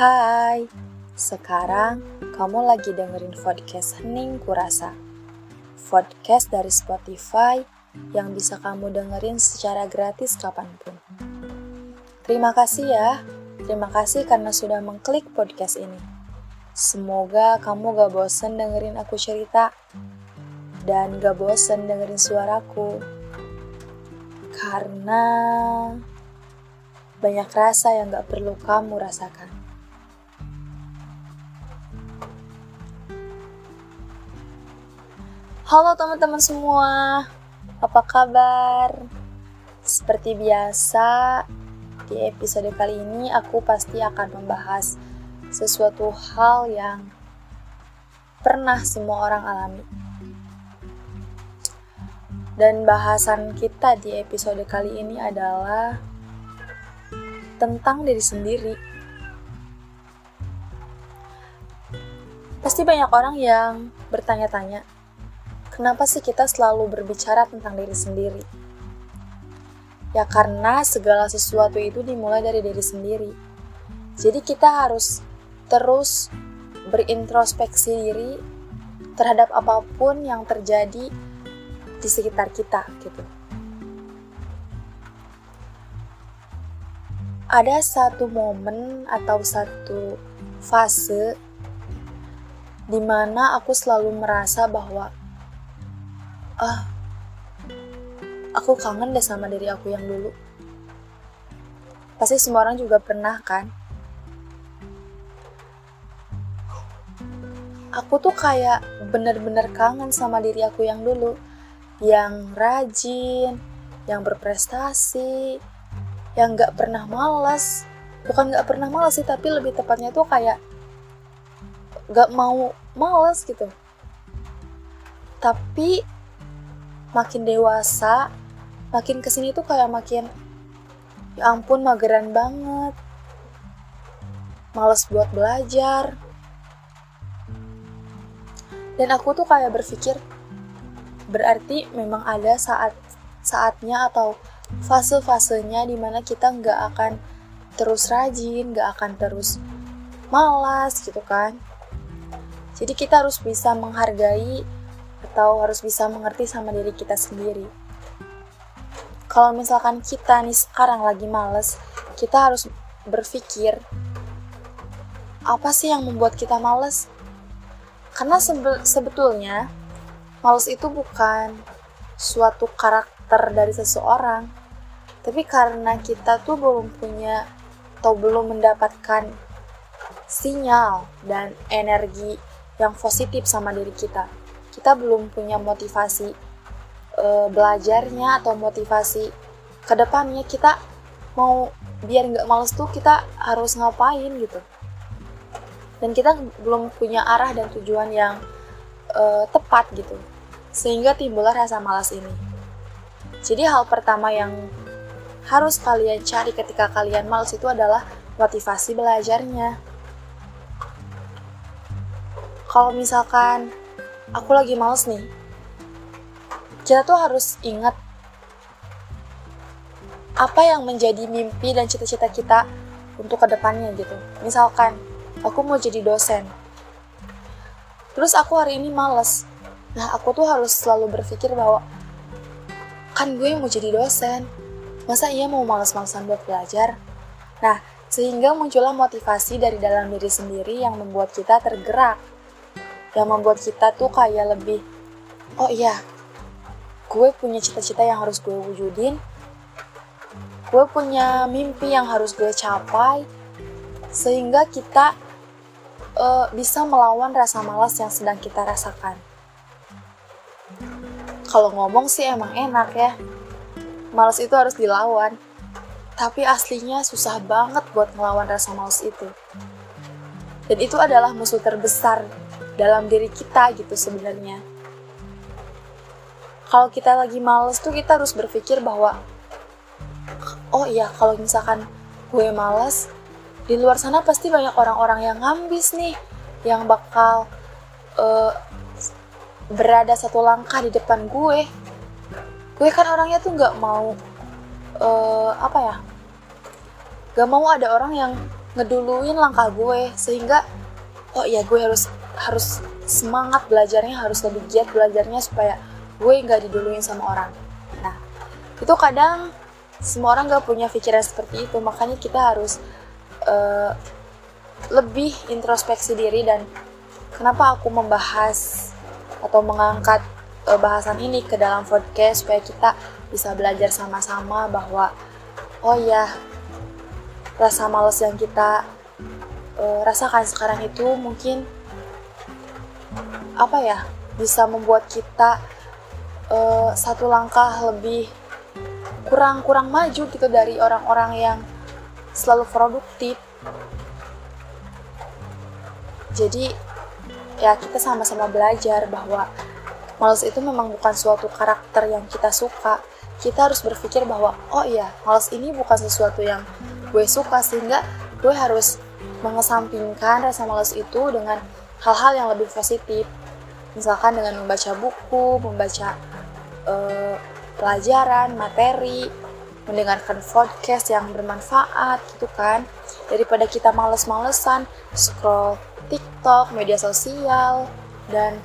Hai, sekarang kamu lagi dengerin podcast Hening Kurasa. Podcast dari Spotify yang bisa kamu dengerin secara gratis kapan pun. Terima kasih ya, terima kasih karena sudah mengklik podcast ini. Semoga kamu gak bosen dengerin aku cerita dan gak bosen dengerin suaraku. Karena banyak rasa yang gak perlu kamu rasakan. Halo teman-teman semua, apa kabar? Seperti biasa, di episode kali ini aku pasti akan membahas sesuatu hal yang pernah semua orang alami. Dan bahasan kita di episode kali ini adalah tentang diri sendiri. Pasti banyak orang yang bertanya-tanya, kenapa sih kita selalu berbicara tentang diri sendiri? Ya karena segala sesuatu itu dimulai dari diri sendiri. Jadi kita harus terus berintrospeksi diri terhadap apa pun yang terjadi di sekitar kita gitu. Ada satu momen atau satu fase di mana aku selalu merasa bahwa ah aku kangen deh sama diri aku yang dulu. Pasti semua orang juga pernah kan? Aku tuh kayak bener-bener kangen sama diri aku yang dulu. Yang rajin yang berprestasi yang gak pernah males. Bukan gak pernah males sih tapi lebih tepatnya tuh kayak gak mau males gitu. Tapi makin dewasa makin ke sini tuh kayak makin ya ampun mageran banget. Males buat belajar. Dan aku tuh kayak berpikir berarti memang ada saat saatnya atau fase-fasenya di mana kita nggak akan terus rajin nggak akan terus malas gitu kan. Jadi kita harus bisa menghargai atau harus bisa mengerti sama diri kita sendiri. Kalau misalkan kita nih sekarang lagi males, kita harus berpikir apa sih yang membuat kita males? Karena sebe sebetulnya males itu bukan suatu karakter dari seseorang, tapi karena kita tuh belum punya atau belum mendapatkan sinyal dan energi yang positif sama diri kita kita belum punya motivasi e, belajarnya atau motivasi ke depannya kita mau biar nggak males tuh kita harus ngapain gitu. Dan kita belum punya arah dan tujuan yang e, tepat gitu. Sehingga timbullah rasa malas ini. Jadi hal pertama yang harus kalian cari ketika kalian males itu adalah motivasi belajarnya. Kalau misalkan aku lagi males nih. Kita tuh harus ingat apa yang menjadi mimpi dan cita-cita kita untuk ke depannya gitu. Misalkan aku mau jadi dosen. Terus aku hari ini males. Nah aku tuh harus selalu berpikir bahwa kan gue mau jadi dosen. Masa iya mau males-malesan buat belajar? Nah sehingga muncullah motivasi dari dalam diri sendiri yang membuat kita tergerak yang membuat kita tuh kayak lebih oh iya gue punya cita-cita yang harus gue wujudin gue punya mimpi yang harus gue capai sehingga kita uh, bisa melawan rasa malas yang sedang kita rasakan. Kalau ngomong sih emang enak ya malas itu harus dilawan tapi aslinya susah banget buat ngelawan rasa malas itu. Dan itu adalah musuh terbesar dalam diri kita gitu sebenarnya. Kalau kita lagi males tuh kita harus berpikir bahwa oh iya kalau misalkan gue males di luar sana pasti banyak orang-orang yang ngambis nih yang bakal uh, berada satu langkah di depan gue. Gue kan orangnya tuh nggak mau uh, apa ya? Gak mau ada orang yang ngeduluin langkah gue sehingga oh iya gue harus harus semangat belajarnya harus lebih giat belajarnya supaya gue nggak diduluin sama orang. Nah itu kadang semua orang gak punya pikiran seperti itu. Makanya kita harus uh, lebih introspeksi diri dan kenapa aku membahas atau mengangkat uh, bahasan ini ke dalam podcast supaya kita bisa belajar sama-sama bahwa oh ya rasa males yang kita uh, rasakan sekarang itu mungkin apa ya bisa membuat kita uh, satu langkah lebih kurang kurang maju gitu dari orang-orang yang selalu produktif. Jadi ya kita sama-sama belajar bahwa males itu memang bukan suatu karakter yang kita suka. Kita harus berpikir bahwa oh iya males ini bukan sesuatu yang gue suka sehingga gue harus mengesampingkan rasa males itu dengan hal-hal yang lebih positif misalkan dengan membaca buku membaca uh, pelajaran, materi, mendengarkan podcast yang bermanfaat gitu kan. Daripada kita males-malesan scroll TikTok, media sosial, dan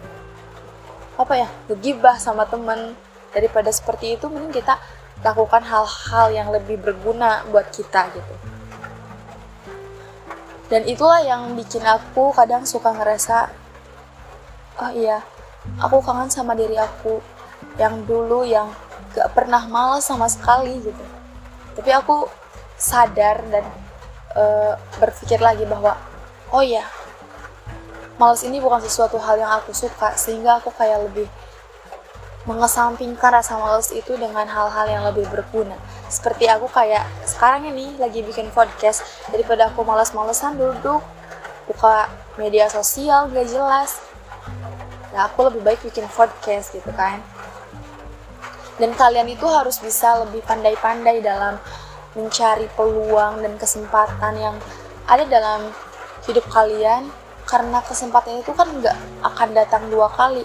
apa ya, ngegibah sama temen. Daripada seperti itu, mending kita lakukan hal-hal yang lebih berguna buat kita gitu. Dan itulah yang bikin aku kadang suka ngerasa, oh iya, aku kangen sama diri aku yang dulu yang gak pernah malas sama sekali gitu. Tapi aku sadar dan uh, berpikir lagi bahwa oh ya malas ini bukan sesuatu hal yang aku suka sehingga aku kayak lebih mengesampingkan rasa malas itu dengan hal-hal yang lebih berguna. Seperti aku kayak sekarang ini lagi bikin podcast daripada aku malas-malesan duduk buka media sosial gak jelas ya aku lebih baik bikin podcast gitu kan. Dan kalian itu harus bisa lebih pandai-pandai dalam mencari peluang dan kesempatan yang ada dalam hidup kalian. Karena kesempatan itu kan nggak akan datang dua kali.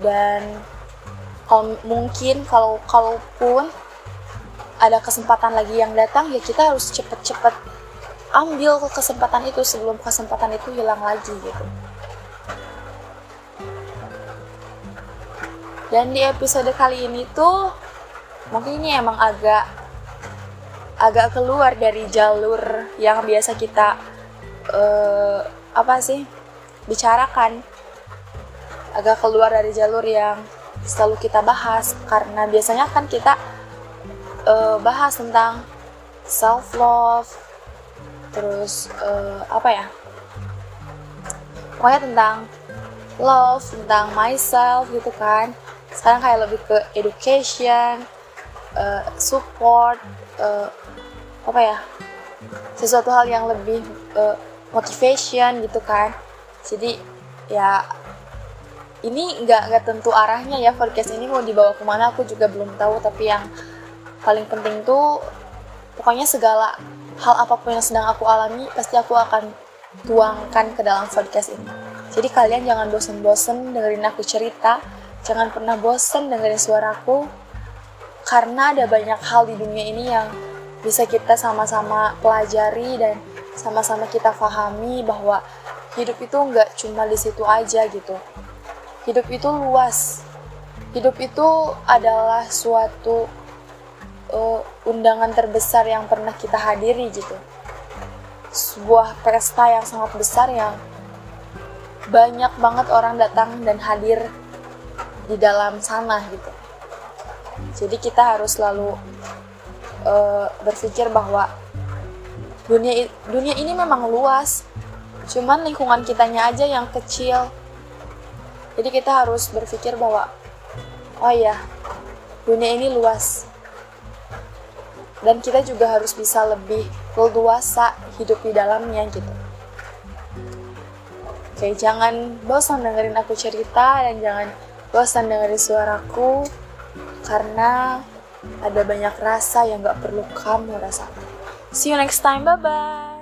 Dan kalau mungkin kalau kalaupun ada kesempatan lagi yang datang ya kita harus cepet-cepet ambil kesempatan itu sebelum kesempatan itu hilang lagi gitu dan di episode kali ini tuh mungkin ini emang agak agak keluar dari jalur yang biasa kita uh, apa sih bicarakan. Agak keluar dari jalur yang selalu kita bahas karena biasanya kan kita uh, bahas tentang self love terus uh, apa ya pokoknya tentang love tentang myself gitu kan sekarang kayak lebih ke education uh, support uh, apa ya sesuatu hal yang lebih uh, motivation gitu kan. Jadi ya ini nggak nggak tentu arahnya ya podcast ini mau dibawa ke mana aku juga belum tahu. Tapi yang paling penting tuh pokoknya segala hal apa pun yang sedang aku alami pasti aku akan tuangkan ke dalam podcast ini. Jadi kalian jangan bosen-bosen dengerin aku cerita Jangan pernah bosan dengerin suaraku, karena ada banyak hal di dunia ini yang bisa kita sama-sama pelajari dan sama-sama kita pahami bahwa hidup itu nggak cuma di situ aja gitu. Hidup itu luas. Hidup itu adalah suatu uh, undangan terbesar yang pernah kita hadiri gitu. Sebuah pesta yang sangat besar yang banyak banget orang datang dan hadir di dalam sana gitu. Jadi kita harus selalu uh, berpikir bahwa dunia dunia ini memang luas cuman lingkungan kitanya aja yang kecil. Jadi kita harus berpikir bahwa oh ya dunia ini luas. Dan kita juga harus bisa lebih leluasa hidup di dalamnya gitu. Oke jangan bosan dengerin aku cerita dan jangan bosan dengerin suaraku karena ada banyak rasa yang gak perlu kamu rasakan. See you next time, bye-bye.